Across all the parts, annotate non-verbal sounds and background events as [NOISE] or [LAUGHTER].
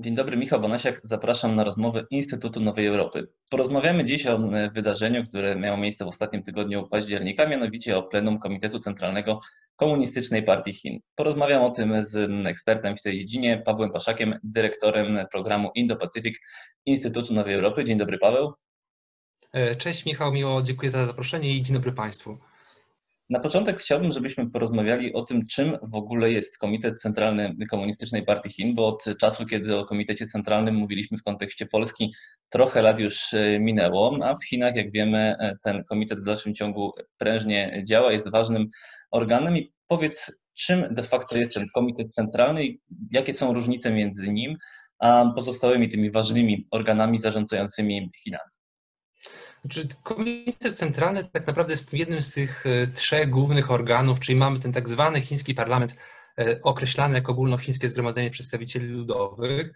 Dzień dobry, Michał Bonasiak. Zapraszam na rozmowę Instytutu Nowej Europy. Porozmawiamy dziś o wydarzeniu, które miało miejsce w ostatnim tygodniu października, mianowicie o plenum Komitetu Centralnego Komunistycznej Partii Chin. Porozmawiam o tym z ekspertem w tej dziedzinie, Pawłem Paszakiem, dyrektorem programu Indo-Pacyfik Instytutu Nowej Europy. Dzień dobry, Paweł. Cześć Michał, miło dziękuję za zaproszenie i dzień dobry Państwu. Na początek chciałbym, żebyśmy porozmawiali o tym, czym w ogóle jest Komitet Centralny Komunistycznej Partii Chin, bo od czasu, kiedy o Komitecie Centralnym mówiliśmy w kontekście Polski, trochę lat już e, minęło, a w Chinach, jak wiemy, e, ten komitet w dalszym ciągu prężnie działa, jest ważnym organem i powiedz, czym de facto jest ten Komitet Centralny i jakie są różnice między nim a pozostałymi tymi ważnymi organami zarządzającymi Chinami. Znaczy, Komitet Centralny tak naprawdę jest jednym z tych e, trzech głównych organów, czyli mamy ten tak zwany chiński parlament e, określany jako ogólnochińskie zgromadzenie przedstawicieli ludowych,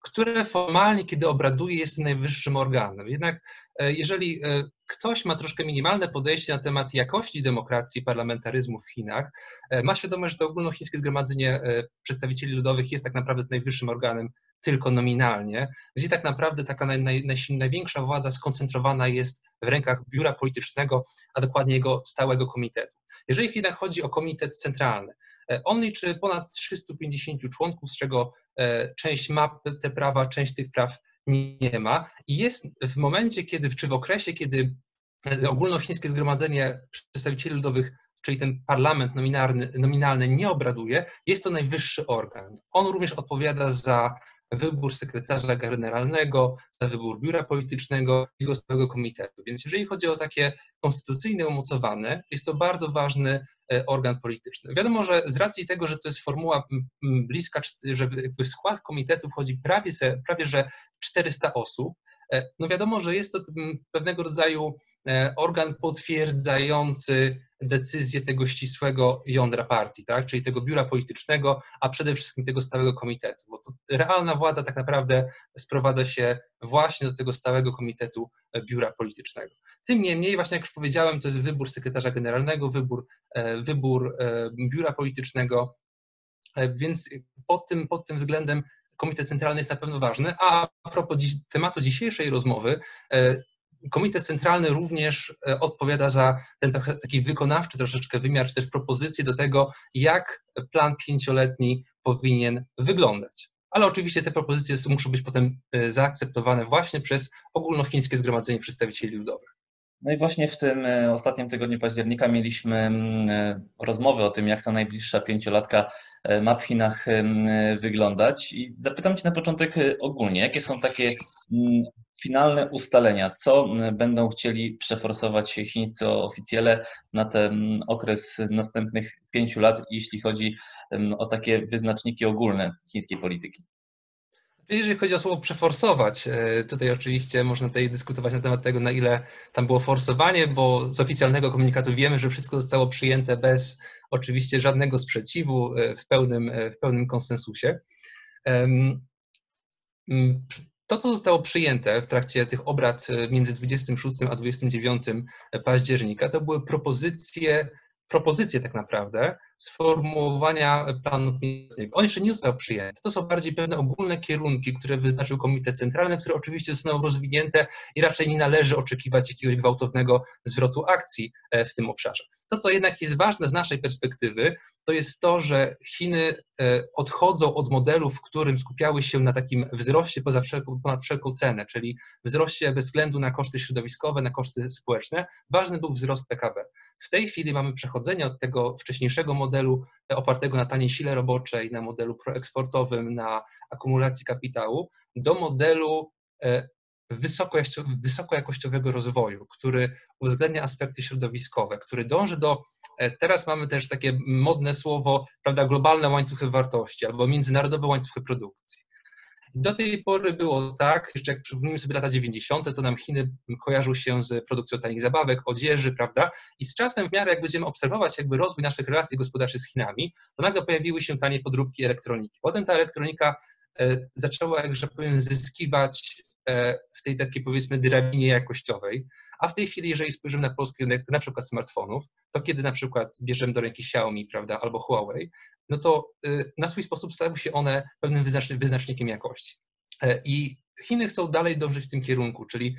które formalnie, kiedy obraduje, jest najwyższym organem. Jednak e, jeżeli ktoś ma troszkę minimalne podejście na temat jakości demokracji i parlamentaryzmu w Chinach, ma świadomość, że to ogólnochińskie zgromadzenie przedstawicieli ludowych jest tak naprawdę najwyższym organem tylko nominalnie, gdzie tak naprawdę taka naj, naj, największa władza skoncentrowana jest w rękach biura politycznego, a dokładnie jego stałego komitetu. Jeżeli jednak chodzi o komitet centralny, e, on liczy ponad 350 członków, z czego e, część ma te prawa, część tych praw nie ma i jest w momencie, kiedy, czy w okresie, kiedy e, ogólnochińskie zgromadzenie przedstawicieli ludowych czyli ten parlament nominalny, nominalny nie obraduje, jest to najwyższy organ. On również odpowiada za wybór sekretarza generalnego, za wybór biura politycznego i stałego komitetu. Więc jeżeli chodzi o takie konstytucyjne umocowane, jest to bardzo ważny e, organ polityczny. Wiadomo, że z racji tego, że to jest formuła bliska, że w skład komitetu wchodzi prawie, prawie że 400 osób, no wiadomo, że jest to pewnego rodzaju e, organ potwierdzający decyzję tego ścisłego jądra partii, tak? czyli tego biura politycznego, a przede wszystkim tego stałego komitetu, bo realna władza tak naprawdę sprowadza się właśnie do tego stałego komitetu e, biura politycznego. Tym niemniej, właśnie jak już powiedziałem, to jest wybór sekretarza generalnego, wybór, e, wybór e, biura politycznego, więc pod tym, pod tym względem Komitet Centralny jest na pewno ważny, a propos dziś, tematu dzisiejszej rozmowy, Komitet Centralny również e, odpowiada za ten taki wykonawczy troszeczkę wymiar, czy też propozycje do tego, jak plan pięcioletni powinien wyglądać. Ale oczywiście te propozycje muszą być potem e, zaakceptowane właśnie przez ogólnochińskie Zgromadzenie Przedstawicieli Ludowych. No i właśnie w tym e, ostatnim tygodniu października mieliśmy mm, e, rozmowę o tym, jak ta najbliższa pięciolatka e, ma w Chinach wyglądać. I zapytam Cię na początek ogólnie, jakie są takie mm, finalne ustalenia, co będą chcieli przeforsować chińscy oficjele na ten okres następnych pięciu lat, jeśli chodzi o takie wyznaczniki ogólne chińskiej polityki? Jeżeli chodzi o słowo przeforsować, e, tutaj oczywiście można tutaj dyskutować na temat tego, na ile tam było forsowanie, bo z oficjalnego komunikatu wiemy, że wszystko zostało przyjęte bez oczywiście żadnego sprzeciwu, e, w pełnym, e, w pełnym konsensusie. To, co zostało przyjęte w trakcie tych obrad między 26 a 29 października, to były propozycje propozycje tak naprawdę sformułowania planu klimatycznego. On jeszcze nie został przyjęty. To są bardziej pewne ogólne kierunki, które wyznaczył Komitet Centralny, które oczywiście zostaną rozwinięte i raczej nie należy oczekiwać jakiegoś gwałtownego zwrotu akcji e, w tym obszarze. To, co jednak jest ważne z naszej perspektywy, to jest to, że Chiny e, odchodzą od modelu, w którym skupiały się na takim wzroście poza wszelką, ponad wszelką cenę, czyli wzroście bez względu na koszty środowiskowe, na koszty społeczne. Ważny był wzrost PKB. W tej chwili mamy przechodzenie od tego wcześniejszego modelu e, opartego na taniej sile roboczej, na modelu proeksportowym, na akumulacji kapitału, do modelu e, wysokojakościowego rozwoju, który uwzględnia aspekty środowiskowe, który dąży do, e, teraz mamy też takie modne słowo, prawda, globalne łańcuchy wartości albo międzynarodowe łańcuchy produkcji. Do tej pory było tak, jeszcze jak przypomnimy sobie lata 90., to nam Chiny kojarzą się z produkcją tanich zabawek, odzieży, prawda? I z czasem, w miarę jak będziemy obserwować jakby rozwój naszych relacji gospodarczych z Chinami, to nagle pojawiły się tanie podróbki elektroniki. Potem ta elektronika e, zaczęła, jak że powiem, zyskiwać w tej takiej powiedzmy drabinie jakościowej, a w tej chwili, jeżeli spojrzymy na polski rynek na przykład smartfonów, to kiedy na przykład bierzemy do ręki Xiaomi, prawda, albo Huawei, no to y, na swój sposób stały się one pewnym wyznacznikiem jakości. I Chiny chcą dalej dążyć w tym kierunku, czyli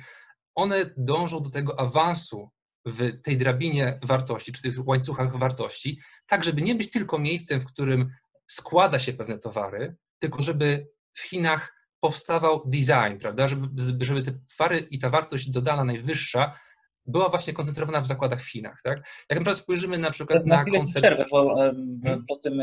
one dążą do tego awansu w tej drabinie wartości, czy tych łańcuchach wartości, tak żeby nie być tylko miejscem, w którym składa się pewne towary, tylko żeby w Chinach powstawał design, prawda, żeby, żeby te towary i ta wartość dodana najwyższa była właśnie koncentrowana w zakładach w Chinach. Tak? Jak na przykład spojrzymy na przykład na, na. Przerwę, bo hmm? po tym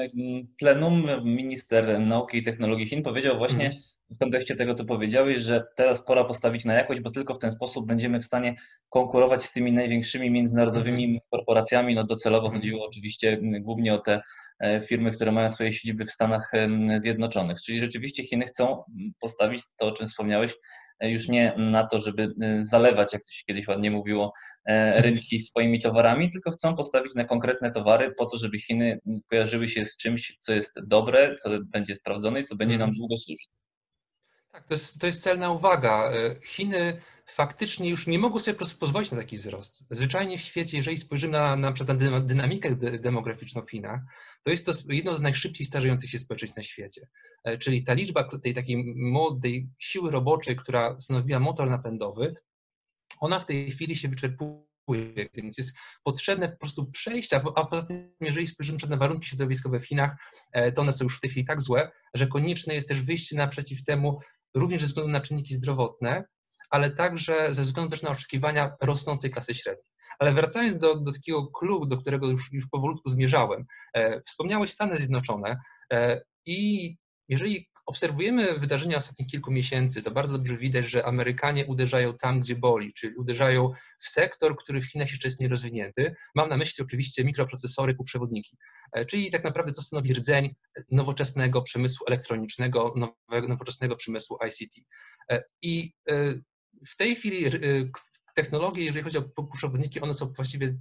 plenum minister nauki i technologii Chin powiedział właśnie hmm. W kontekście tego, co powiedziałeś, że teraz pora postawić na jakość, bo tylko w ten sposób będziemy w stanie konkurować z tymi największymi międzynarodowymi hmm. korporacjami. No docelowo mhm. chodziło oczywiście głównie o te e, firmy, które mają swoje siedziby w Stanach Zjednoczonych. Czyli rzeczywiście Chiny chcą postawić to, o czym wspomniałeś, już nie na to, żeby y, zalewać, jak to się kiedyś ładnie mówiło, e, rynki swoimi towarami, tylko chcą postawić na konkretne towary po to, żeby Chiny kojarzyły się z czymś, co jest dobre, co będzie sprawdzone i co będzie nam mhm. długo służyć. Tak, to jest, to jest celna uwaga. E, Chiny faktycznie już nie mogą sobie pozwolić na taki wzrost. Zwyczajnie w świecie, jeżeli spojrzymy na, na, na dynamikę demograficzną w Chinach, to jest to jedno z najszybciej starzejących się społeczeństw na świecie. E, czyli ta liczba tej takiej młodej siły roboczej, która stanowiła motor napędowy, ona w tej chwili się wyczerpuje więc jest potrzebne po prostu przejścia, a poza tym, jeżeli spojrzymy na warunki środowiskowe w Chinach, e, to one są już w tej chwili tak złe, że konieczne jest też wyjście naprzeciw temu, również ze względu na czynniki zdrowotne, ale także ze względu też na oczekiwania rosnącej klasy średniej. Ale wracając do, do takiego klubu, do którego już, już powolutku zmierzałem, e, wspomniałeś Stany Zjednoczone e, i jeżeli obserwujemy wydarzenia ostatnich kilku miesięcy, to bardzo dobrze widać, że Amerykanie uderzają tam, gdzie boli, czyli uderzają w sektor, który w Chinach jeszcze jest nierozwinięty. Mam na myśli oczywiście mikroprocesory, półprzewodniki, e, czyli tak naprawdę to stanowi rdzeń nowoczesnego przemysłu elektronicznego, nowoczesnego przemysłu ICT. E, I e, w tej chwili technologie, jeżeli chodzi o półprzewodniki, one są właściwie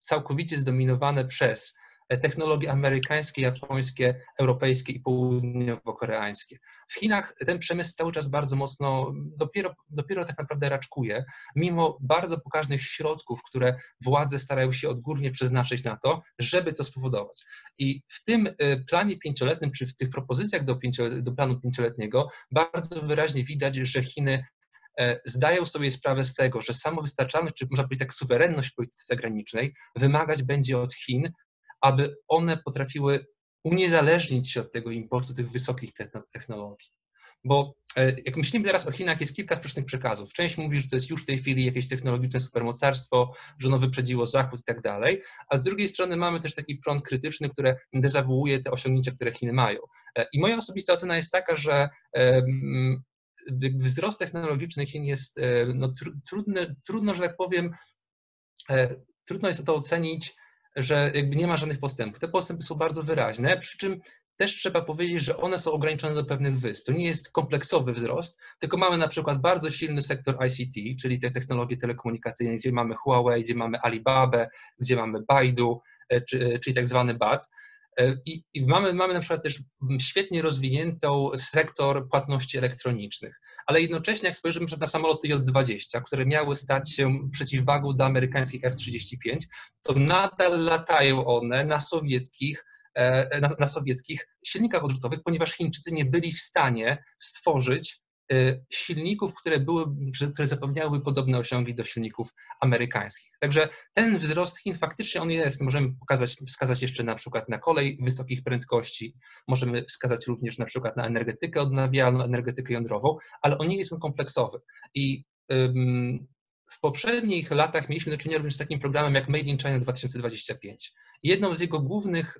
całkowicie zdominowane przez technologie amerykańskie, japońskie, europejskie i południowo-koreańskie. W Chinach ten przemysł cały czas bardzo mocno, dopiero, dopiero tak naprawdę raczkuje, mimo bardzo pokaźnych środków, które władze starają się odgórnie przeznaczyć na to, żeby to spowodować. I w tym y, planie pięcioletnim, czy w tych propozycjach do, do planu pięcioletniego, bardzo wyraźnie widać, że Chiny e, zdają sobie sprawę z tego, że samowystarczalność, czy można powiedzieć tak suwerenność polityki zagranicznej wymagać będzie od Chin aby one potrafiły uniezależnić się od tego importu tych wysokich technologii. Bo e, jak myślimy teraz o Chinach, jest kilka sprzecznych przekazów. Część mówi, że to jest już w tej chwili jakieś technologiczne supermocarstwo, że ono wyprzedziło Zachód i tak dalej, a z drugiej strony mamy też taki prąd krytyczny, który dezawuuje te osiągnięcia, które Chiny mają. E, I moja osobista ocena jest taka, że e, wzrost technologiczny Chin jest no, trudny, trudno, że tak powiem, trudno jest to ocenić że jakby nie ma żadnych postępów. Te postępy są bardzo wyraźne, przy czym też trzeba powiedzieć, że one są ograniczone do pewnych wysp. To nie jest kompleksowy wzrost, tylko mamy na przykład bardzo silny sektor ICT, czyli te technologie telekomunikacyjne, gdzie mamy Huawei, gdzie mamy Alibaba, gdzie mamy Baidu, e, czyli tak zwany BAT. E, I, I, mamy, mamy na przykład też świetnie rozwiniętą sektor płatności elektronicznych, ale jednocześnie jak spojrzymy na samoloty J-20, które miały stać się przeciwwagą do amerykańskich F-35, to nadal latają one na sowieckich e, na, na sowieckich silnikach odrzutowych, ponieważ Chińczycy nie byli w stanie stworzyć silników, które, były, które zapewniałyby podobne osiągi do silników amerykańskich. Także ten wzrost Chin faktycznie on jest. Możemy pokazać, wskazać jeszcze na przykład na kolej wysokich prędkości, możemy wskazać również na przykład na energetykę odnawialną, energetykę jądrową, ale on nie jest on kompleksowy. I w poprzednich latach mieliśmy do czynienia również z takim programem jak Made in China 2025. Jedną z jego głównych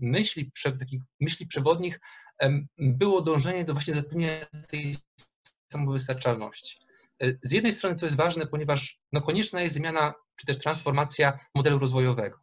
myśli, takich myśli przewodnich było dążenie do właśnie zapewnienia tej samowystarczalności. E, z jednej strony to jest ważne, ponieważ no, konieczna jest zmiana czy też transformacja modelu rozwojowego.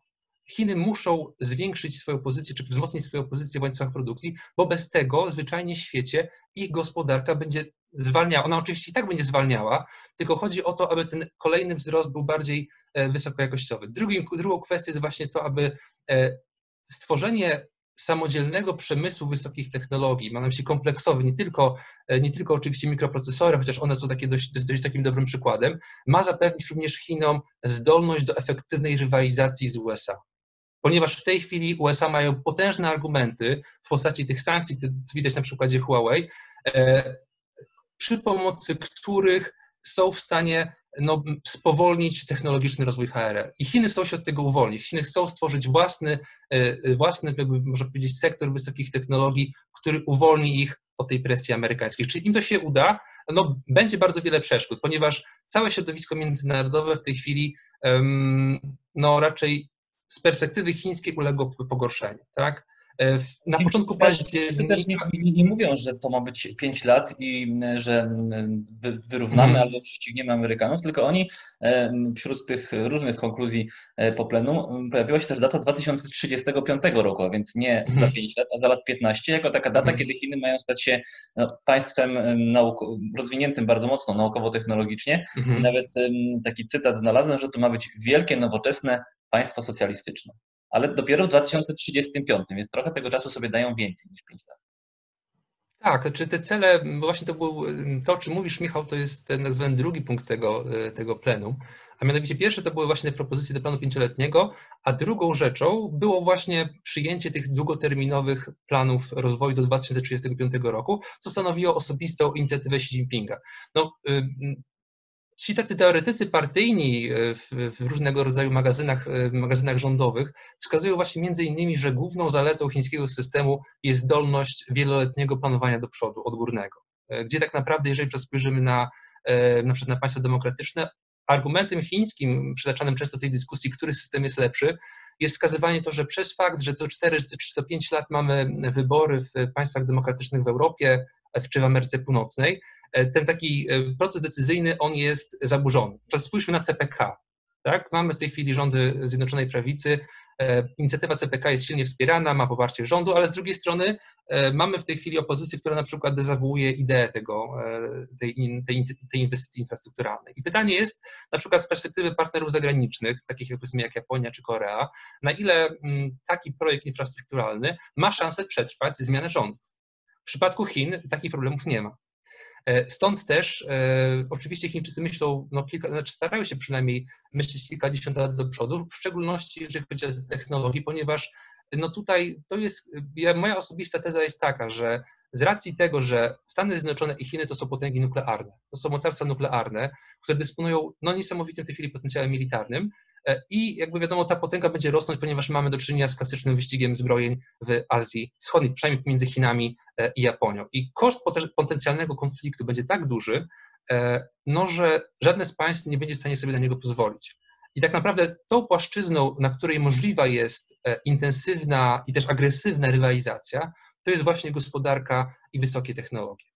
Chiny muszą zwiększyć swoją pozycję, czy wzmocnić swoją pozycję w łańcuchach produkcji, bo bez tego zwyczajnie w świecie ich gospodarka będzie zwalniała. Ona oczywiście i tak będzie zwalniała, tylko chodzi o to, aby ten kolejny wzrost był bardziej e, wysokojakościowy. Drugi, drugą kwestią jest właśnie to, aby e, stworzenie samodzielnego przemysłu wysokich technologii, mam na myśli kompleksowy, nie tylko, e, nie tylko oczywiście mikroprocesory, chociaż one są takie dość, dość takim dobrym przykładem, ma zapewnić również Chinom zdolność do efektywnej rywalizacji z USA. Ponieważ w tej chwili USA mają potężne argumenty w postaci tych sankcji, co widać na przykładzie Huawei, przy pomocy których są w stanie no, spowolnić technologiczny rozwój HRL. I Chiny chcą się od tego uwolnić. Chiny chcą stworzyć własny, e, własny jakby można powiedzieć, sektor wysokich technologii, który uwolni ich od tej presji amerykańskiej. Czy im to się uda? No, będzie bardzo wiele przeszkód, ponieważ całe środowisko międzynarodowe w tej chwili no, raczej z perspektywy chińskiej uległo pogorszeniu. Tak? E, na początku października... Też nie, nie, mówią, że to ma być 5 lat i e, że wyrównamy hmm. albo prześcigniemy Amerykanów, tylko oni e, wśród tych różnych konkluzji po plenum pojawiła się też data 2035 roku, a więc nie za 5 lat, a za lat 15, jako taka data, hmm. kiedy Chiny mają stać się no, państwem rozwiniętym bardzo mocno naukowo-technologicznie. Mhm. Nawet taki cytat znalazłem, że to ma być wielkie, nowoczesne państwo socjalistyczne ale dopiero w 2035, więc trochę tego czasu sobie dają więcej niż 5 lat. Tak, czy te cele, właśnie to był, to o czym mówisz Michał, to jest ten tak zwany drugi punkt tego, tego plenum, a mianowicie pierwsze to były właśnie propozycje do planu pięcioletniego, a drugą rzeczą było właśnie przyjęcie tych długoterminowych planów rozwoju do 2035 roku, co stanowiło osobistą inicjatywę Xi Jinpinga. No, ci tacy teoretycy partyjni e, w, w, różnego rodzaju magazynach, e, magazynach rządowych wskazują właśnie między innymi, że główną zaletą chińskiego systemu jest zdolność wieloletniego planowania do przodu, odgórnego, e, gdzie tak naprawdę, jeżeli spojrzymy na na przykład na państwa demokratyczne, argumentem chińskim przytaczanym często w tej dyskusji, który system jest lepszy, jest wskazywanie to, że przez fakt, że co 4 czy co 5 lat mamy wybory w państwach demokratycznych w Europie czy w Ameryce Północnej, E, ten taki e, proces decyzyjny, on jest zaburzony. Spójrzmy na CPK. Tak? Mamy w tej chwili rządy Zjednoczonej Prawicy. E, inicjatywa CPK jest silnie wspierana, ma poparcie rządu, ale z drugiej strony mamy w tej chwili opozycję, która na przykład dezawuuje ideę tego, tej, tej, tej inwestycji infrastrukturalnej. I pytanie jest, na przykład z perspektywy partnerów zagranicznych, takich jak, jak Japonia czy Korea, na ile mm, taki projekt infrastrukturalny ma szansę przetrwać zmianę rządów. W przypadku Chin takich problemów nie ma. E, stąd też e, oczywiście Chińczycy myślą, no kilka, znaczy starają się przynajmniej myśleć kilkadziesiąt lat do przodu, w szczególności jeżeli chodzi o technologię, ponieważ no tutaj to jest, ja, moja osobista teza jest taka, że z racji tego, że Stany Zjednoczone i Chiny to są potęgi nuklearne, to są mocarstwa nuklearne, które dysponują no, niesamowitym w tej chwili potencjałem militarnym, i jakby wiadomo, ta potęga będzie rosnąć, ponieważ mamy do czynienia z klasycznym wyścigiem zbrojeń w Azji Wschodniej, przynajmniej między Chinami e, i Japonią. I koszt potencjalnego konfliktu będzie tak duży, e, no, że żadne z państw nie będzie w stanie sobie na niego pozwolić. I tak naprawdę tą płaszczyzną, na której możliwa jest intensywna i też agresywna rywalizacja, to jest właśnie gospodarka i wysokie technologie.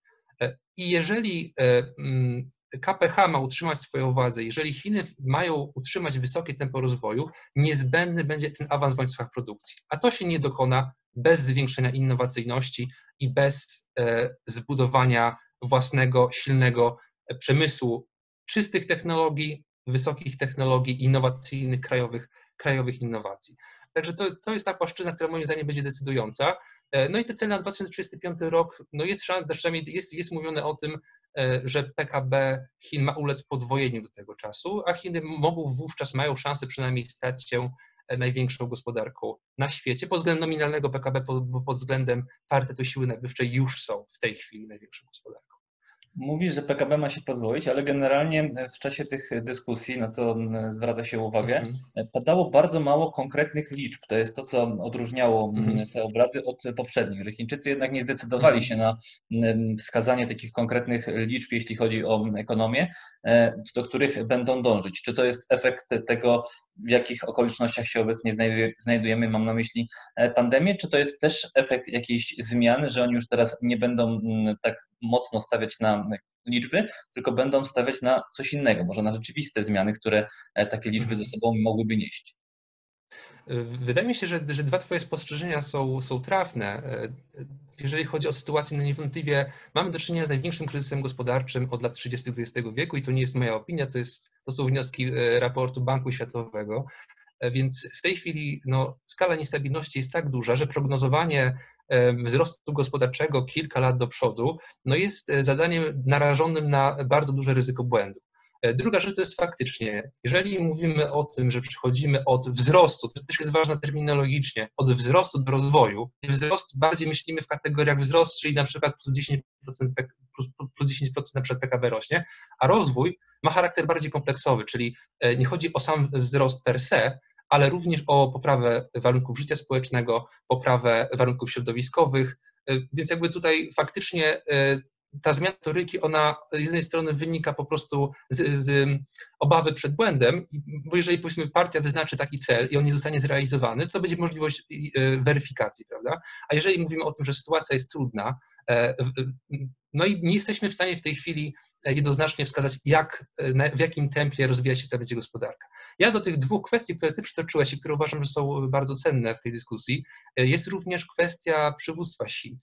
I jeżeli mm, KPH ma utrzymać swoją władzę, jeżeli Chiny mają utrzymać wysokie tempo rozwoju, niezbędny będzie ten awans w łańcuchach produkcji. A to się nie dokona bez zwiększenia innowacyjności i bez e, zbudowania własnego, silnego e, przemysłu czystych technologii, wysokich technologii, innowacyjnych, krajowych, krajowych innowacji. Także to, to jest ta płaszczyzna, która moim zdaniem będzie decydująca. E, no i te cele na 2035 rok, no jest, przynajmniej jest, jest mówione o tym, e, że PKB Chin ma ulec podwojeniu do tego czasu, a Chiny mogą wówczas, mają szansę przynajmniej stać się e, największą gospodarką na świecie. Pod względem nominalnego PKB, pod, pod względem parytetu siły nabywczej już są w tej chwili największą gospodarką. Mówisz, że PKB ma się pozwolić, ale generalnie w czasie tych dyskusji, na co zwraca się uwagę, mm -hmm. padało bardzo mało konkretnych liczb. To jest to, co odróżniało -hmm. te obrady od poprzednich, że Chińczycy jednak nie zdecydowali się na wskazanie takich konkretnych liczb, jeśli chodzi o ekonomię, e, do których będą dążyć. Czy to jest efekt tego, w jakich okolicznościach się obecnie znajdujemy, mam na myśli e, pandemię, czy to jest też efekt jakiejś zmiany, że oni już teraz nie będą tak mocno stawiać na liczby, tylko będą stawiać na coś innego, może na rzeczywiste zmiany, które e, takie liczby ze sobą mogłyby nieść. Wydaje mi się, że, że dwa Twoje spostrzeżenia są, są trafne. E, jeżeli chodzi o sytuację, no niewątpliwie mamy do czynienia z największym kryzysem gospodarczym od lat 30. XX wieku i to nie jest moja opinia, to, jest, to są wnioski e, raportu Banku Światowego. Więc w tej chwili no, skala niestabilności jest tak duża, że prognozowanie wzrostu gospodarczego kilka lat do przodu, no jest e, zadaniem narażonym na bardzo duże ryzyko błędu. E, druga rzecz to jest faktycznie, jeżeli mówimy o tym, że przechodzimy od wzrostu, to też jest ważne terminologicznie, od wzrostu do rozwoju. Wzrost bardziej myślimy w kategoriach wzrost, czyli na przykład plus 10%, plus, plus 10 na przykład PKB rośnie, a rozwój ma charakter bardziej kompleksowy, czyli e, nie chodzi o sam wzrost per se, ale również o poprawę warunków życia społecznego, poprawę warunków środowiskowych, e, więc jakby tutaj faktycznie ta zmiana toryki, ona z jednej strony wynika po prostu z, z, obawy przed błędem, bo jeżeli powiedzmy partia wyznaczy taki cel i on nie zostanie zrealizowany, to będzie możliwość e, weryfikacji, prawda? A jeżeli mówimy o tym, że sytuacja jest trudna, e, no i nie jesteśmy w stanie w tej chwili jednoznacznie wskazać, jak, w jakim tempie rozwija się ta będzie gospodarka. Ja do tych dwóch kwestii, które Ty przytoczyłeś i które uważam, że są bardzo cenne w tej dyskusji, e, jest również kwestia przywództwa si.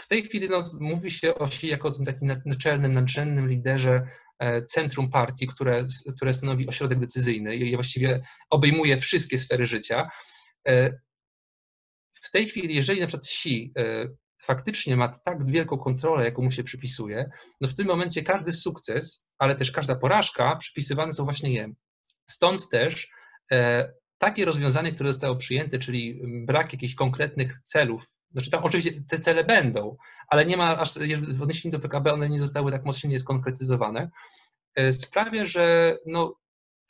W tej chwili no, mówi się o si jako o tym takim naczelnym, nadrzędnym liderze e, centrum partii, które, które stanowi ośrodek decyzyjny i właściwie obejmuje wszystkie sfery życia. E, w tej chwili, jeżeli na przykład si e, faktycznie ma tak wielką kontrolę, jaką mu się przypisuje, no w tym momencie każdy sukces, ale też każda porażka przypisywane są właśnie jemu. Stąd też takie rozwiązanie, które zostało przyjęte, czyli brak jakichś konkretnych celów znaczy tam oczywiście te cele będą, ale nie ma aż w odniesieniu do PKB one nie zostały tak mocno skonkretyzowane. E, sprawia, że no,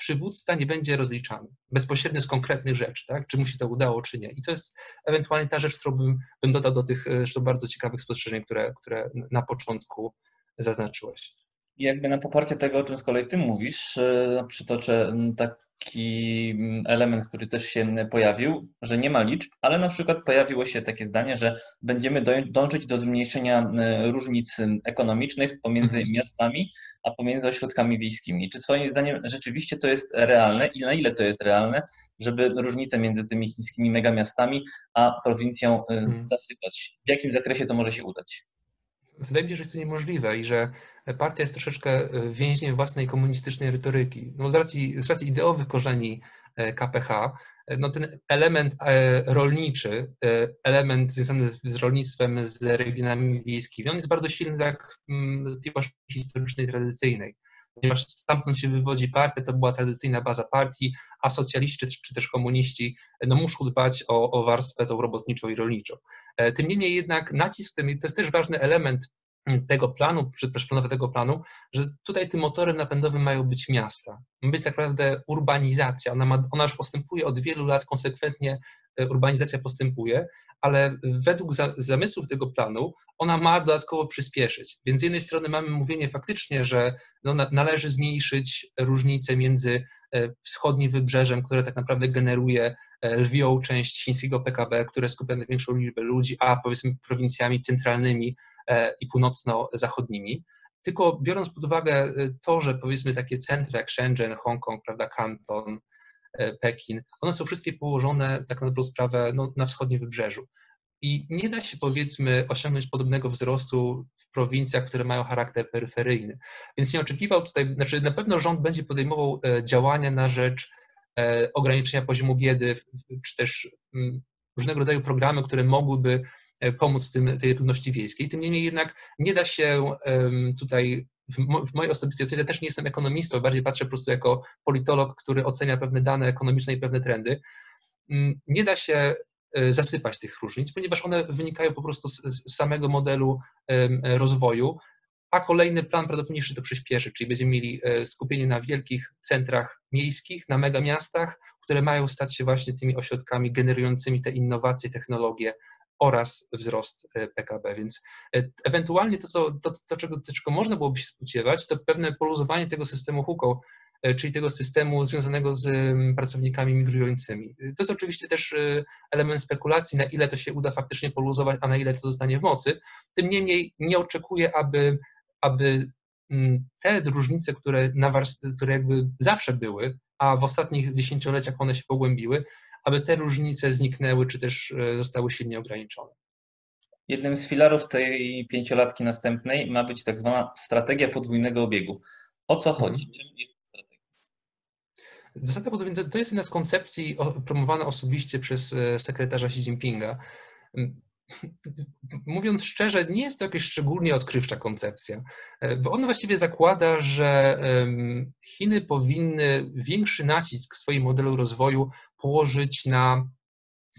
przywódca nie będzie rozliczany bezpośrednio z konkretnych rzeczy, tak? czy mu się to udało, czy nie. I to jest ewentualnie ta rzecz, którą bym, bym dodał do tych zresztą bardzo ciekawych spostrzeżeń, które, które na początku zaznaczyłeś. I jakby na poparcie tego, o czym z kolei Ty mówisz, e, przytoczę taki element, który też się pojawił, że nie ma liczb, ale na przykład pojawiło się takie zdanie, że będziemy dążyć do zmniejszenia różnic ekonomicznych pomiędzy mhm. miastami, a pomiędzy ośrodkami wiejskimi. Czy Twoim zdaniem rzeczywiście to jest realne i na ile to jest realne, żeby różnice między tymi chińskimi megamiastami a prowincją e, mhm. zasypać? W jakim zakresie to może się udać? Wydaje mi się, że jest to niemożliwe i że partia jest troszeczkę e, więźniem własnej komunistycznej retoryki. No z, racji, z racji ideowych korzeni e, KPH, e, no ten element rolniczy, element związany z, z rolnictwem, z regionami wiejskimi, on jest bardzo silny jak mm, tej historycznej, tradycyjnej ponieważ stamtąd się wywodzi partia, to była tradycyjna baza partii, a socjaliści czy, czy też komuniści no, muszą dbać o, o warstwę tą robotniczą i rolniczą. E, tym niemniej jednak nacisk to jest też ważny element tego planu, przedplanowego planu, że tutaj tym motorem napędowym mają być miasta. Ma być tak naprawdę urbanizacja. Ona, ma, ona już postępuje od wielu lat, konsekwentnie urbanizacja postępuje, ale według zamysłów tego planu ona ma dodatkowo przyspieszyć. Więc z jednej strony mamy mówienie faktycznie, że no, należy zmniejszyć różnice między e, wschodnim wybrzeżem, które tak naprawdę generuje e, lwią część chińskiego PKB, które skupia największą liczbę ludzi, a powiedzmy prowincjami centralnymi e, i północno-zachodnimi. Tylko biorąc pod uwagę to, że powiedzmy takie centra jak Shenzhen, Hongkong, prawda, Kanton, Pekin, one są wszystkie położone tak na dobrą sprawę no, na wschodnim wybrzeżu. I nie da się powiedzmy osiągnąć podobnego wzrostu w prowincjach, które mają charakter peryferyjny. Więc nie oczekiwał tutaj, znaczy na pewno rząd będzie podejmował e, działania na rzecz e, ograniczenia poziomu biedy, czy też mm, różnego rodzaju programy, które mogłyby e, pomóc tym, tej trudności wiejskiej. Tym niemniej jednak nie da się tutaj w mojej osobistej ocenie też nie jestem ekonomistą, bardziej patrzę po prostu jako politolog, który ocenia pewne dane ekonomiczne i pewne trendy. Mm, nie da się E, zasypać tych różnic, ponieważ one wynikają po prostu z, samego modelu rozwoju, a kolejny plan prawdopodobnie jeszcze to przyspieszy, czyli będziemy mieli e, skupienie na wielkich centrach miejskich, na megamiastach, które mają stać się właśnie tymi ośrodkami generującymi te innowacje, technologie oraz wzrost e, PKB. Więc ewentualnie to, co, to, to, czego, czego można byłoby się spodziewać, to pewne poluzowanie tego systemu huką, E, czyli tego systemu związanego z mm, pracownikami migrującymi. To jest oczywiście też e, element spekulacji, na ile to się uda faktycznie poluzować, a na ile to zostanie w mocy. Tym niemniej nie oczekuję, aby, aby mm, te różnice, które, które jakby zawsze były, a w ostatnich dziesięcioleciach one się pogłębiły, aby te różnice zniknęły, czy też e, zostały silnie ograniczone. Jednym z filarów tej pięciolatki następnej ma być tak zwana strategia podwójnego obiegu. O co chodzi? Mhm. Czym jest Zasada podwójna to jest jedna z koncepcji promowana osobiście przez e, sekretarza Xi Jinpinga. [LAUGHS] mówiąc szczerze, nie jest to jakaś szczególnie odkrywcza koncepcja, bo on właściwie zakłada, że Chiny powinny większy nacisk w swoim modelu rozwoju położyć na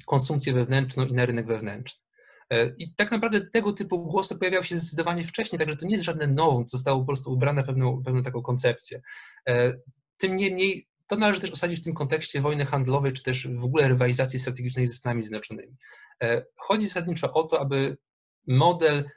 konsumpcję wewnętrzną i na rynek wewnętrzny. E, I tak naprawdę tego typu głosy pojawiały się zdecydowanie wcześniej, także to nie jest żadne nowum, zostało po prostu ubrane pewną, pewną taką koncepcję. E, tym niemniej to należy też osadzić w tym kontekście wojny handlowej, czy też w ogóle rywalizacji strategicznej ze Stanami Zjednoczonymi. E, chodzi zasadniczo o to, aby model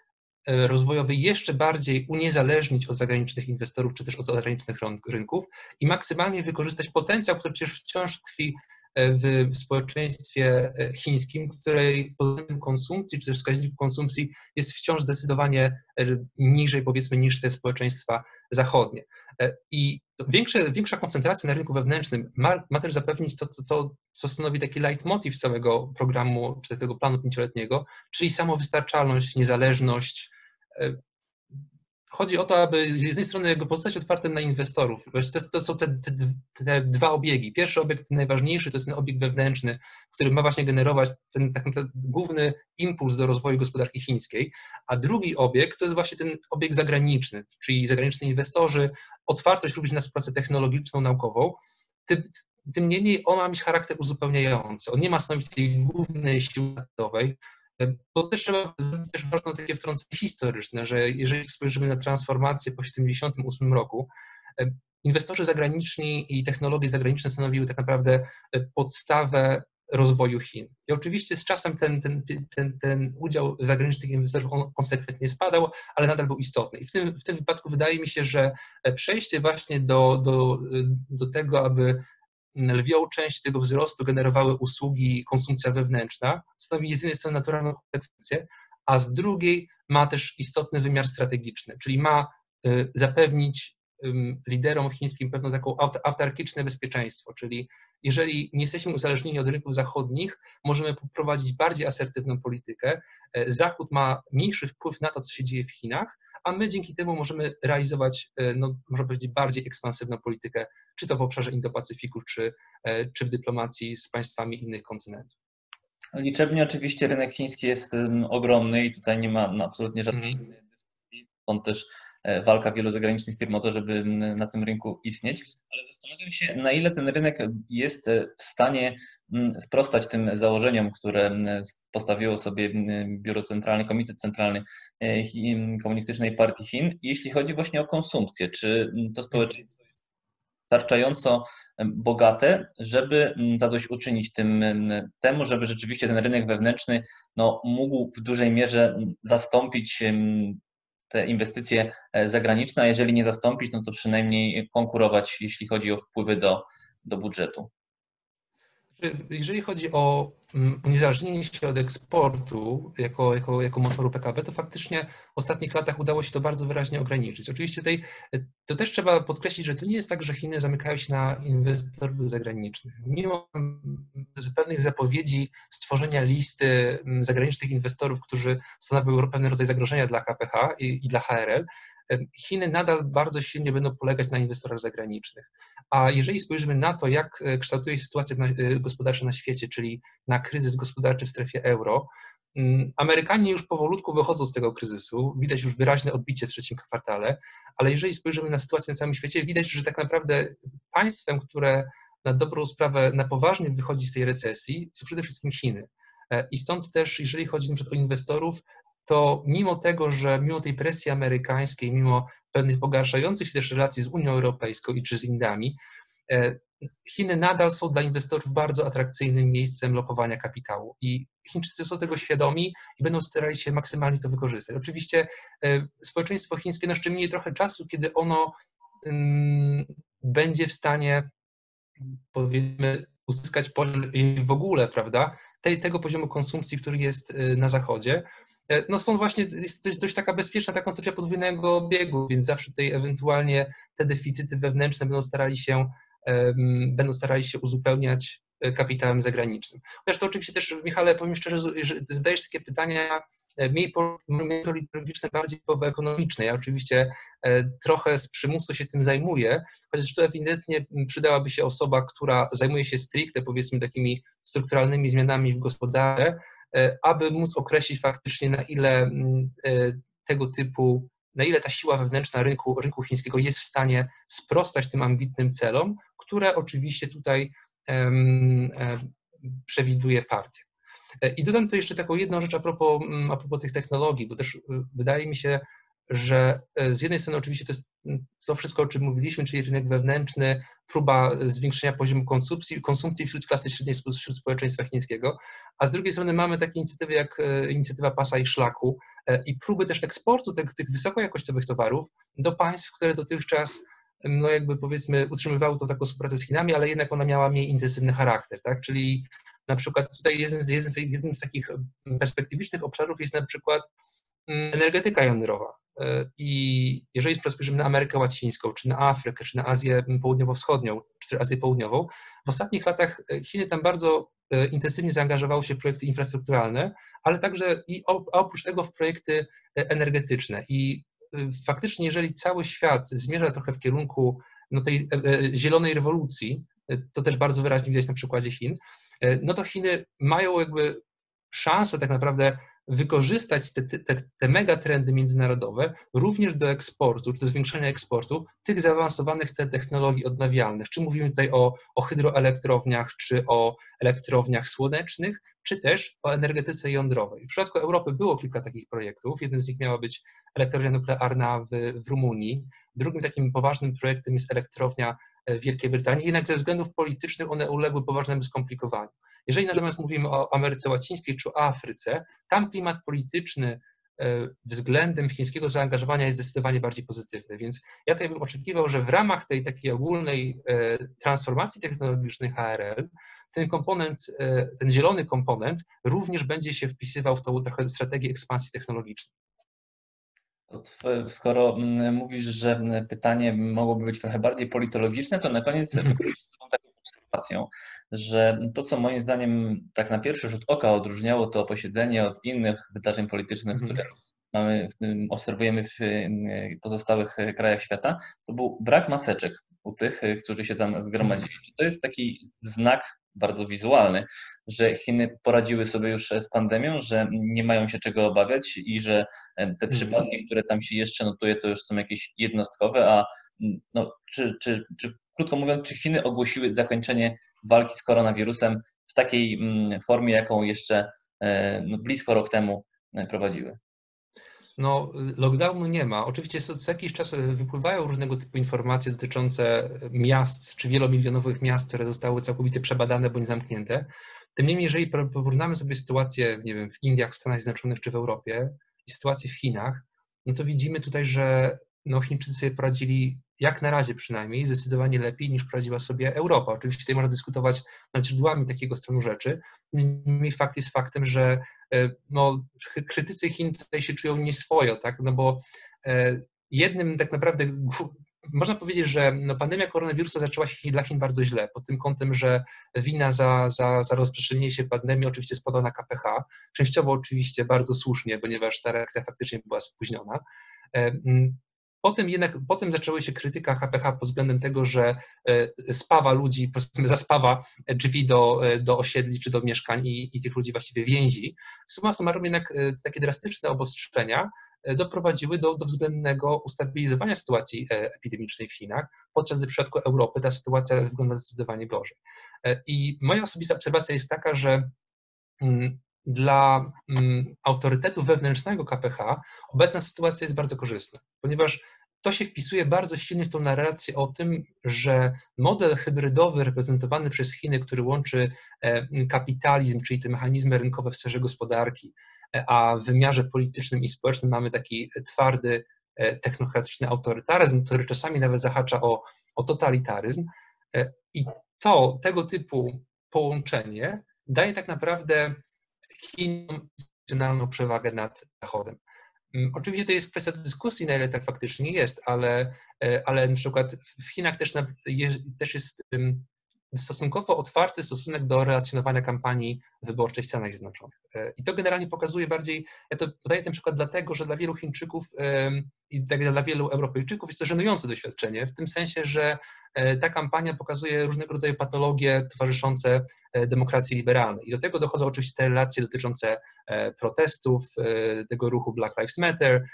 rozwojowy jeszcze bardziej uniezależnić od zagranicznych inwestorów, czy też od zagranicznych rynków i maksymalnie wykorzystać potencjał, który przecież wciąż tkwi w społeczeństwie e, chińskim, której poziom konsumpcji czy też wskaźnik konsumpcji jest wciąż zdecydowanie e, niżej, powiedzmy, niż te społeczeństwa zachodnie. E, I większe, większa koncentracja na rynku wewnętrznym ma, ma też zapewnić to, to, to, co stanowi taki leitmotiv całego programu, czy tego planu pięcioletniego, czyli samowystarczalność, niezależność, chodzi o to, aby z jednej strony pozostać otwartym na inwestorów. To, to są te, te, te, dwa obiegi. Pierwszy obiekt, najważniejszy, to jest ten obieg wewnętrzny, który ma właśnie generować ten tak naprawdę główny impuls do rozwoju gospodarki chińskiej, a drugi obieg to jest właśnie ten obieg zagraniczny, czyli zagraniczni inwestorzy, otwartość również na współpracę technologiczną, naukową. Tym, tym niemniej on ma mieć charakter uzupełniający. On nie ma stanowić tej głównej siły narodowej, bo też trzeba zrobić też ważne takie wtrącenie historyczne, że jeżeli spojrzymy na transformację po 1978 roku, inwestorzy zagraniczni i technologie zagraniczne stanowiły tak naprawdę podstawę rozwoju Chin. I oczywiście z czasem ten, ten, ten, ten udział zagranicznych inwestorów on konsekwentnie spadał, ale nadal był istotny. I w tym, w tym wypadku wydaje mi się, że przejście właśnie do, do, do tego, aby lwią część tego wzrostu generowały usługi, konsumpcja wewnętrzna, stanowi z jednej strony naturalną konsekwencję, a z drugiej ma też istotny wymiar strategiczny, czyli ma y, zapewnić liderom chińskim pewne taką autarkiczne bezpieczeństwo, czyli jeżeli nie jesteśmy uzależnieni od rynków zachodnich, możemy poprowadzić bardziej asertywną politykę. E, Zachód ma mniejszy wpływ na to, co się dzieje w Chinach, a my dzięki temu możemy realizować, e, no, można powiedzieć, bardziej ekspansywną politykę, czy to w obszarze Indo-Pacyfiku, czy, e, czy w dyplomacji z państwami innych kontynentów. Liczebnie oczywiście rynek chiński jest ogromny i tutaj nie ma absolutnie żadnej mm. dyskusji. Stąd też walka wielu zagranicznych firm o to, żeby na tym rynku istnieć, ale zastanawiam się, na ile ten rynek jest e, w stanie sprostać tym założeniom, które postawiło sobie Biuro Centralne, Komitet Centralny e, Komunistycznej Partii Chin, jeśli chodzi właśnie o konsumpcję. Czy to społeczeństwo jest wystarczająco bogate, żeby zadośćuczynić tym, temu, żeby rzeczywiście ten rynek wewnętrzny no, mógł w dużej mierze zastąpić te inwestycje e, zagraniczne, a jeżeli nie zastąpić, no to przynajmniej konkurować, jeśli chodzi o wpływy do, do budżetu. Jeżeli chodzi o uniezależnienie się od eksportu jako, jako, jako motoru PKB, to faktycznie w ostatnich latach udało się to bardzo wyraźnie ograniczyć. Oczywiście tutaj, to też trzeba podkreślić, że to nie jest tak, że Chiny zamykają się na inwestorów zagranicznych. Mimo pewnych zapowiedzi stworzenia listy zagranicznych inwestorów, którzy stanowią pewien rodzaj zagrożenia dla KPH i, i dla HRL, Chiny nadal bardzo silnie będą polegać na inwestorach zagranicznych. A jeżeli spojrzymy na to, jak e, kształtuje się sytuacja e, gospodarcza na świecie, czyli na kryzys gospodarczy w strefie euro, mm, Amerykanie już powolutku wychodzą z tego kryzysu, widać już wyraźne odbicie w trzecim kwartale, ale jeżeli spojrzymy na sytuację na całym świecie, widać, że tak naprawdę państwem, które na dobrą sprawę na poważnie wychodzi z tej recesji, są przede wszystkim Chiny. E, I stąd też, jeżeli chodzi przykład o inwestorów, to mimo tego, że mimo tej presji amerykańskiej, mimo pewnych pogarszających się też relacji z Unią Europejską i czy z Indami, e, Chiny nadal są dla inwestorów bardzo atrakcyjnym miejscem lokowania kapitału i Chińczycy są tego świadomi i będą starali się maksymalnie to wykorzystać. Oczywiście e, społeczeństwo chińskie jeszcze minie trochę czasu, kiedy ono mm, będzie w stanie powiedzmy uzyskać poziom w ogóle, prawda, tego poziomu konsumpcji, który jest e, na zachodzie. E, no stąd właśnie jest dość, dość, taka bezpieczna ta koncepcja podwójnego obiegu, więc zawsze tutaj ewentualnie te deficyty wewnętrzne będą starali się, będą starali się uzupełniać e, kapitałem zagranicznym. Chociaż to oczywiście też, Michale, powiem szczerze, że zadajesz takie pytania e, mniej politologiczne, bardziej ekonomiczne. Ja oczywiście trochę z przymusu się tym zajmuję, chociaż tu ewidentnie przydałaby się osoba, która zajmuje się stricte, powiedzmy, takimi strukturalnymi zmianami w gospodarce, aby móc określić faktycznie na ile mm, tego typu, na ile ta siła wewnętrzna rynku, rynku chińskiego jest w stanie sprostać tym ambitnym celom, które oczywiście tutaj um, przewiduje partia. I dodam tu jeszcze taką jedną rzecz a propos, mm, a propos tych technologii, bo też wydaje mi się, że e, z jednej strony oczywiście to jest to wszystko, o czym mówiliśmy, czyli rynek wewnętrzny, próba zwiększenia poziomu konsumpcji, konsumpcji wśród klasy średniej, wśród społeczeństwa chińskiego, a z drugiej strony mamy takie inicjatywy jak e, inicjatywa pasa i szlaku e, i próby też eksportu tych, tych wysokojakościowych towarów do państw, które dotychczas no jakby powiedzmy utrzymywały tą taką współpracę z Chinami, ale jednak ona miała mniej intensywny charakter, tak? Czyli na przykład tutaj jeden z, jeden z, jeden z takich perspektywicznych obszarów jest na przykład mm, energetyka jądrowa. E, I jeżeli spojrzymy na Amerykę Łacińską, czy na Afrykę, czy na Azję Południowo-Wschodnią, czy Azję Południową, w ostatnich latach e, Chiny tam bardzo e, intensywnie zaangażowały się w projekty infrastrukturalne, ale także i oprócz tego w projekty energetyczne. I faktycznie, jeżeli cały świat zmierza trochę w kierunku no, tej zielonej rewolucji, to też bardzo wyraźnie widać na przykładzie Chin, no to Chiny mają jakby szansę tak naprawdę wykorzystać te, te, te megatrendy międzynarodowe również do eksportu, czy do zwiększenia eksportu tych zaawansowanych te technologii odnawialnych. Czy mówimy tutaj o, o hydroelektrowniach, czy o elektrowniach słonecznych, czy też o energetyce jądrowej. W przypadku Europy było kilka takich projektów. Jednym z nich miała być elektrownia nuklearna w, w Rumunii. Drugim takim poważnym projektem jest elektrownia Wielkiej Brytanii, jednak ze względów politycznych one uległy poważnemu skomplikowaniu. Jeżeli natomiast mówimy o Ameryce Łacińskiej czy Afryce, tam klimat polityczny e, względem chińskiego zaangażowania jest zdecydowanie bardziej pozytywny. Więc ja tutaj bym oczekiwał, że w ramach tej takiej ogólnej e, transformacji technologicznej HRL ten komponent, e, ten zielony komponent również będzie się wpisywał w tą trochę strategię ekspansji technologicznej. Skoro mm, mówisz, że pytanie mogłoby być trochę bardziej politologiczne, to na koniec mhm. taką obserwacją, że to, co moim zdaniem tak na pierwszy rzut oka odróżniało to posiedzenie od innych wydarzeń politycznych, mhm. które mamy, obserwujemy w pozostałych krajach świata, to był brak maseczek u tych, którzy się tam zgromadzili. To jest taki znak bardzo wizualny, że Chiny poradziły sobie już z pandemią, że nie mają się czego obawiać i że te mhm. przypadki, które tam się jeszcze notuje, to już są jakieś jednostkowe, a no, czy, czy, czy krótko mówiąc, czy Chiny ogłosiły zakończenie walki z koronawirusem w takiej formie, jaką jeszcze e, no, blisko rok temu e, prowadziły? No, lockdownu nie ma. Oczywiście co jakiś czas wypływają różnego typu informacje dotyczące miast czy wielomilionowych miast, które zostały całkowicie przebadane bądź zamknięte. Tym niemniej, jeżeli porównamy sobie sytuację, nie wiem, w Indiach, w Stanach Zjednoczonych czy w Europie i sytuację w Chinach, no to widzimy tutaj, że no, Chińczycy sobie poradzili, jak na razie przynajmniej, zdecydowanie lepiej niż poradziła sobie Europa. Oczywiście tutaj można dyskutować nad źródłami takiego stanu rzeczy. Niemniej fakt jest faktem, że e, no, krytycy Chin tutaj się czują nieswojo, tak? no bo e, jednym tak naprawdę można powiedzieć, że no, pandemia koronawirusa zaczęła się dla Chin bardzo źle, pod tym kątem, że wina za, za, za rozprzestrzenienie się pandemii oczywiście spada na KPH, częściowo oczywiście bardzo słusznie, ponieważ ta reakcja faktycznie była spóźniona. Potem jednak, potem zaczęły się krytyka HPH pod względem tego, że e, spawa ludzi, zaspawa drzwi do, e, do osiedli czy do mieszkań i, i tych ludzi właściwie więzi. Suma summarum jednak e, takie drastyczne obostrzenia doprowadziły do, do względnego ustabilizowania sytuacji epidemicznej w Chinach, podczas gdy w przypadku Europy ta sytuacja wygląda zdecydowanie gorzej. I moja osobista obserwacja jest taka, że mm, dla mm, autorytetu wewnętrznego KPH obecna sytuacja jest bardzo korzystna, ponieważ to się wpisuje bardzo silnie w tą narrację o tym, że model hybrydowy reprezentowany przez Chiny, który łączy e, kapitalizm, czyli te mechanizmy rynkowe w sferze gospodarki, e, a w wymiarze politycznym i społecznym mamy taki twardy, e, technokratyczny autorytaryzm, który czasami nawet zahacza o, o totalitaryzm. I to, tego typu połączenie daje tak naprawdę Chinom instytucjonalną przewagę nad Zachodem. Mm, oczywiście to jest kwestia dyskusji, na ile tak faktycznie jest, ale, e, ale na przykład w Chinach też, też jest stosunkowo otwarty stosunek do relacjonowania kampanii wyborczej w Stanach Zjednoczonych. E, I to generalnie pokazuje bardziej, ja to podaję ten przykład dlatego, że dla wielu Chińczyków i tak dla wielu Europejczyków jest to żenujące doświadczenie, w tym sensie, że ta kampania pokazuje różnego rodzaju patologie towarzyszące demokracji liberalnej. I do tego dochodzą oczywiście te relacje dotyczące protestów, tego ruchu Black Lives Matter.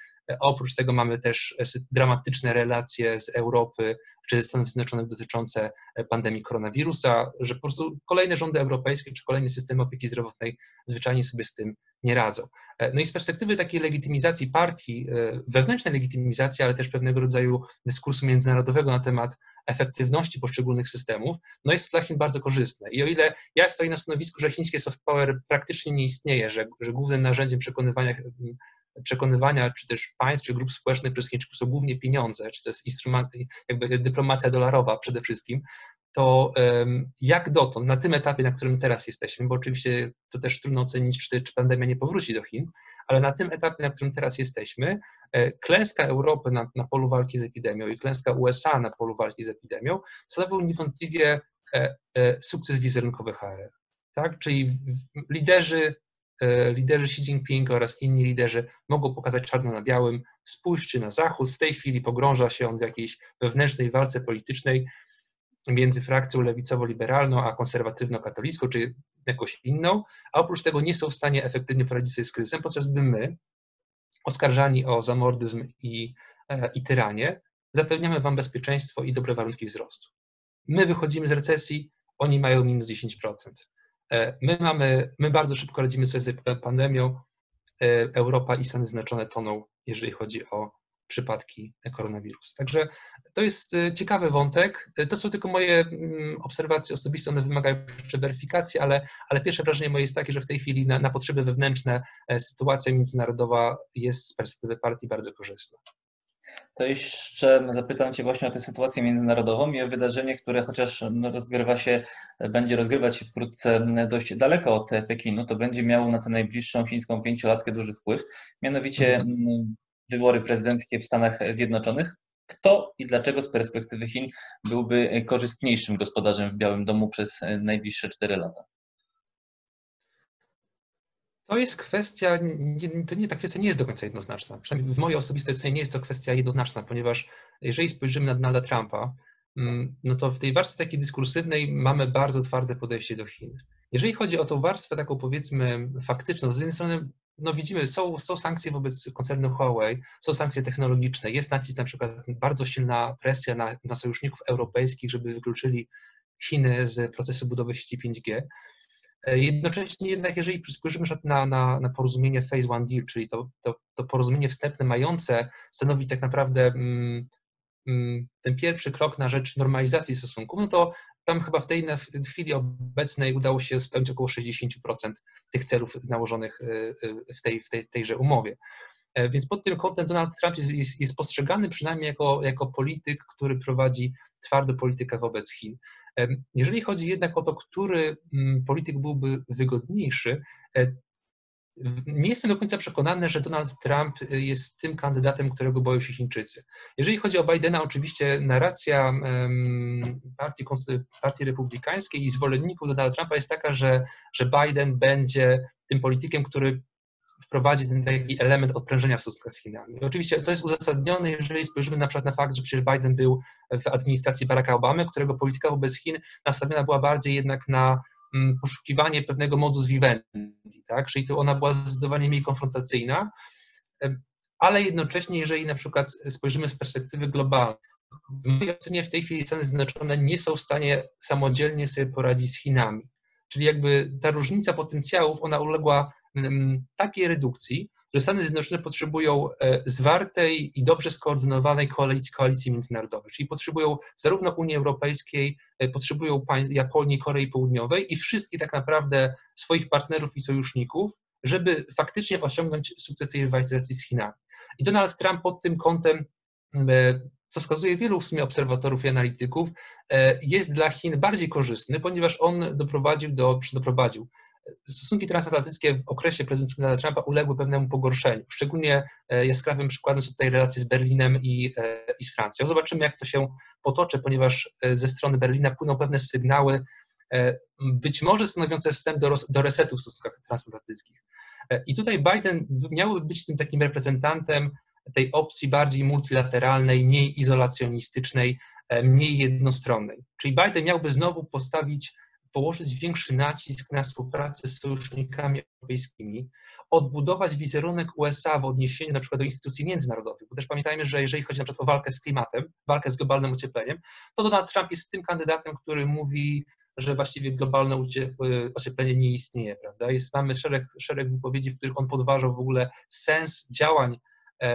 Oprócz tego mamy też dramatyczne relacje z Europy czy ze Stanów Zjednoczonych dotyczące pandemii koronawirusa, że po prostu kolejne rządy europejskie czy kolejne systemy opieki zdrowotnej zwyczajnie sobie z tym nie radzą. E, no i z perspektywy takiej legitymizacji partii, e, wewnętrznej legitymizacji, ale też pewnego rodzaju dyskursu międzynarodowego na temat efektywności poszczególnych systemów, no jest to dla Chin bardzo korzystne. I o ile ja stoję na stanowisku, że chińskie soft power praktycznie nie istnieje, że, że głównym narzędziem przekonywania przekonywania czy też państw, czy grup społecznych przez Chińczyków są głównie pieniądze, czy to jest instrument, jakby dyplomacja dolarowa przede wszystkim, to jak dotąd, na tym etapie, na którym teraz jesteśmy, bo oczywiście to też trudno ocenić, czy, czy pandemia nie powróci do Chin, ale na tym etapie, na którym teraz jesteśmy, e, klęska Europy na, na polu walki z epidemią i klęska USA na polu walki z epidemią stanowią niewątpliwie e, e, sukces wizerunkowy HR. Tak? Czyli liderzy, liderzy Xi Jinping oraz inni liderzy mogą pokazać czarno na białym, spójrzcie na Zachód, w tej chwili pogrąża się on w jakiejś wewnętrznej walce politycznej, między frakcją lewicowo-liberalną a konserwatywno-katolicką, czy jakąś inną, a oprócz tego nie są w stanie efektywnie poradzić sobie z kryzysem, podczas gdy my, oskarżani o zamordyzm i, e, i tyranię, zapewniamy Wam bezpieczeństwo i dobre warunki wzrostu. My wychodzimy z recesji, oni mają minus 10%. E, my, mamy, my bardzo szybko radzimy sobie z pandemią, e, Europa i Stany Zjednoczone toną, jeżeli chodzi o przypadki koronawirusa. Także to jest e, ciekawy wątek. To są tylko moje mm, obserwacje osobiste, one wymagają jeszcze weryfikacji, ale, ale pierwsze wrażenie moje jest takie, że w tej chwili na, na potrzeby wewnętrzne sytuacja międzynarodowa jest z perspektywy partii bardzo korzystna. To jeszcze zapytam Cię właśnie o tę sytuację międzynarodową i o wydarzenie, które chociaż rozgrywa się, będzie rozgrywać się wkrótce dość daleko od Pekinu, to będzie miało na tę najbliższą chińską pięciolatkę duży wpływ. Mianowicie mhm wybory prezydenckie w Stanach Zjednoczonych. Kto i dlaczego z perspektywy Chin byłby korzystniejszym gospodarzem w Białym Domu przez najbliższe 4 lata? To jest kwestia, to nie, ta kwestia nie jest do końca jednoznaczna. Przynajmniej w mojej osobistej ocenie nie jest to kwestia jednoznaczna, ponieważ jeżeli spojrzymy na Donalda Trumpa, mm, no to w tej warstwie takiej dyskursywnej mamy bardzo twarde podejście do Chin. Jeżeli chodzi o tą warstwę taką powiedzmy faktyczną, z jednej strony no widzimy, są, są sankcje wobec koncernu Huawei, są sankcje technologiczne, jest nacisk na przykład bardzo silna presja na, na sojuszników europejskich, żeby wykluczyli Chiny z procesu budowy sieci 5G. E, jednocześnie jednak, jeżeli spojrzymy na, na, na porozumienie Phase One Deal, czyli to, to, to porozumienie wstępne mające stanowić tak naprawdę mm, mm, ten pierwszy krok na rzecz normalizacji stosunków, no to tam chyba w tej chwili obecnej udało się spełnić około 60% tych celów nałożonych y, y, w, tej, w tej, tejże umowie. E, więc pod tym kątem Donald Trump jest, jest, jest, postrzegany przynajmniej jako, jako polityk, który prowadzi twardą politykę wobec Chin. E, jeżeli chodzi jednak o to, który mm, polityk byłby wygodniejszy, e, nie jestem do końca przekonany, że Donald Trump jest tym kandydatem, którego boją się Chińczycy. Jeżeli chodzi o Bidena, oczywiście narracja partii, partii republikańskiej i zwolenników Donalda Trumpa jest taka, że, że Biden będzie tym politykiem, który wprowadzi ten taki element odprężenia w stosunkach z Chinami. Oczywiście to jest uzasadnione, jeżeli spojrzymy na przykład na fakt, że przecież Biden był w administracji Baracka Obamy, którego polityka wobec Chin nastawiona była bardziej jednak na Mm, poszukiwanie pewnego modus vivendi, tak? czyli to ona była zdecydowanie mniej konfrontacyjna, ale jednocześnie, jeżeli na przykład spojrzymy z perspektywy globalnej, w mojej ocenie w tej chwili Stany Zjednoczone nie są w stanie samodzielnie sobie poradzić z Chinami. Czyli jakby ta różnica potencjałów, ona uległa takiej redukcji, że Stany Zjednoczone potrzebują e, zwartej i dobrze skoordynowanej koalicji, koalicji międzynarodowej, czyli potrzebują zarówno Unii Europejskiej, e, potrzebują Japonii, Korei Południowej i wszystkich tak naprawdę swoich partnerów i sojuszników, żeby faktycznie osiągnąć sukces tej rywalizacji z Chinami. I Donald Trump pod tym kątem e, co wskazuje wielu w sumie obserwatorów i analityków, jest dla Chin bardziej korzystny, ponieważ on doprowadził do, doprowadził stosunki transatlantyckie w okresie prezydentury Donalda Trumpa uległy pewnemu pogorszeniu. Szczególnie e, jaskrawym przykładem są tutaj relacje z Berlinem i, e, i z Francją. Zobaczymy, jak to się potoczy, ponieważ e, ze strony Berlina płyną pewne sygnały, być może stanowiące wstęp do, do resetu w stosunkach transatlantyckich. I tutaj Biden miałby być tym takim reprezentantem tej opcji bardziej multilateralnej, mniej izolacjonistycznej, mniej jednostronnej. Czyli Biden miałby znowu postawić położyć większy nacisk na współpracę z sojusznikami europejskimi, odbudować wizerunek USA w odniesieniu na przykład do instytucji międzynarodowych, bo też pamiętajmy, że jeżeli chodzi na przykład o walkę z klimatem, walkę z globalnym ociepleniem, to Donald Trump jest tym kandydatem, który mówi, że właściwie globalne ocieplenie nie istnieje, prawda? Jest, mamy szereg, szereg wypowiedzi, w których on podważał w ogóle sens działań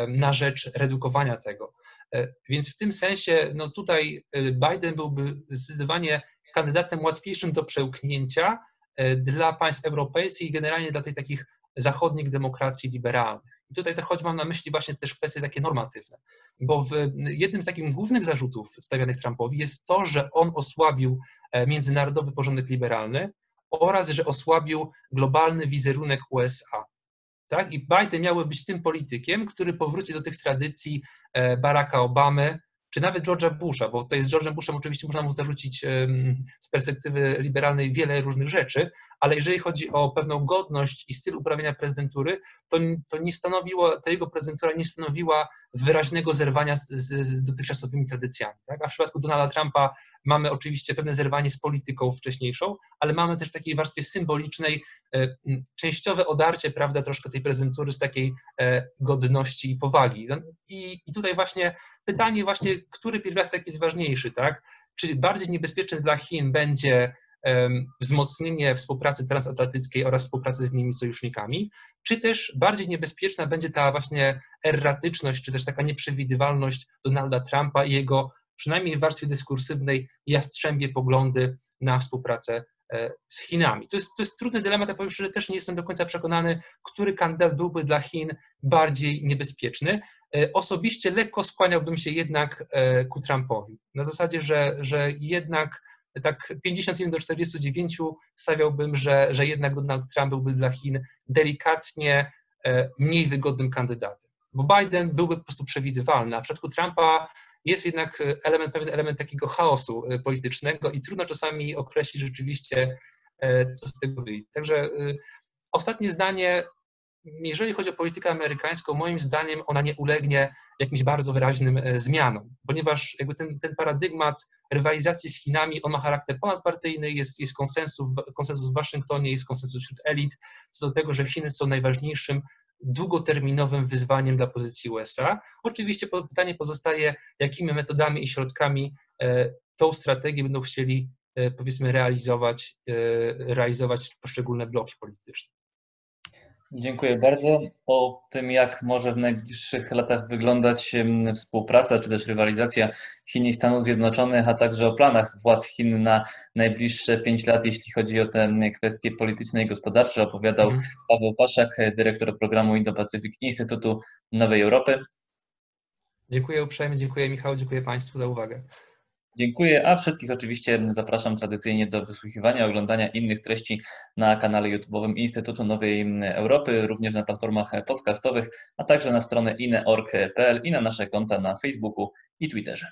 na rzecz redukowania tego. E, więc w tym sensie, no tutaj e, Biden byłby zdecydowanie kandydatem łatwiejszym do przełknięcia e, dla państw europejskich i generalnie dla tych takich zachodnich demokracji liberalnych. I tutaj choć mam na myśli właśnie też kwestie takie normatywne, bo w jednym z takich głównych zarzutów stawianych Trumpowi jest to, że on osłabił e, międzynarodowy porządek liberalny oraz, że osłabił globalny wizerunek USA. Tak? I Biden miałby być tym politykiem, który powróci do tych tradycji e, Baracka Obamy, czy nawet George'a Busha, bo to jest George'em Bushem oczywiście można mu zarzucić z perspektywy liberalnej wiele różnych rzeczy, ale jeżeli chodzi o pewną godność i styl uprawiania prezydentury, to, to nie stanowiło, ta jego prezydentura nie stanowiła wyraźnego zerwania z, z, z dotychczasowymi tradycjami. Tak? A w przypadku Donalda Trumpa mamy oczywiście pewne zerwanie z polityką wcześniejszą, ale mamy też w takiej warstwie symbolicznej e, częściowe odarcie, prawda, troszkę tej prezydentury z takiej e, godności i powagi. I, i tutaj właśnie pytanie właśnie, który pierwiastek jest ważniejszy, tak? Czy bardziej niebezpieczny dla Chin będzie wzmocnienie współpracy transatlantyckiej oraz współpracy z innymi sojusznikami, czy też bardziej niebezpieczna będzie ta właśnie erratyczność, czy też taka nieprzewidywalność Donalda Trumpa i jego przynajmniej w warstwie dyskursywnej jastrzębie poglądy na współpracę z Chinami. To jest, to jest trudny dylemat, ja powiem szczerze, też nie jestem do końca przekonany, który kandydat byłby dla Chin bardziej niebezpieczny. E, osobiście lekko skłaniałbym się jednak e, ku Trumpowi. Na zasadzie, że, że jednak tak 51 do 49 stawiałbym, że, że jednak Donald Trump byłby dla Chin delikatnie e, mniej wygodnym kandydatem. Bo Biden byłby po prostu przewidywalny, a w przypadku Trumpa jest jednak element, pewien element takiego chaosu e, politycznego i trudno czasami określić rzeczywiście, e, co z tego wyjdzie. Także ostatnie zdanie, jeżeli chodzi o politykę amerykańską, moim zdaniem ona nie ulegnie jakimś bardzo wyraźnym e, zmianom, ponieważ jakby ten, ten paradygmat rywalizacji z Chinami, on ma charakter ponadpartyjny, jest, jest konsensus, konsensus w Waszyngtonie, jest konsensus wśród elit co do tego, że Chiny są najważniejszym długoterminowym wyzwaniem dla pozycji USA. Oczywiście pytanie pozostaje, jakimi metodami i środkami e, tą strategię będą chcieli e, powiedzmy realizować, realizować poszczególne bloki polityczne. Dziękuję bardzo. O tym, jak może w najbliższych latach wyglądać współpraca czy też rywalizacja Chin i Stanów Zjednoczonych, a także o planach władz Chin na najbliższe pięć lat, jeśli chodzi o te kwestie polityczne i gospodarcze, opowiadał mm. Paweł Paszak, dyrektor programu Indo-Pacyfik Instytutu Nowej Europy. Dziękuję uprzejmie, dziękuję Michał, dziękuję Państwu za uwagę. Dziękuję, a wszystkich oczywiście zapraszam tradycyjnie do wysłuchiwania, oglądania innych treści na kanale YouTube'owym Instytutu Nowej Europy, również na platformach podcastowych, a także na stronę ine.org.pl i na nasze konta na Facebooku i Twitterze.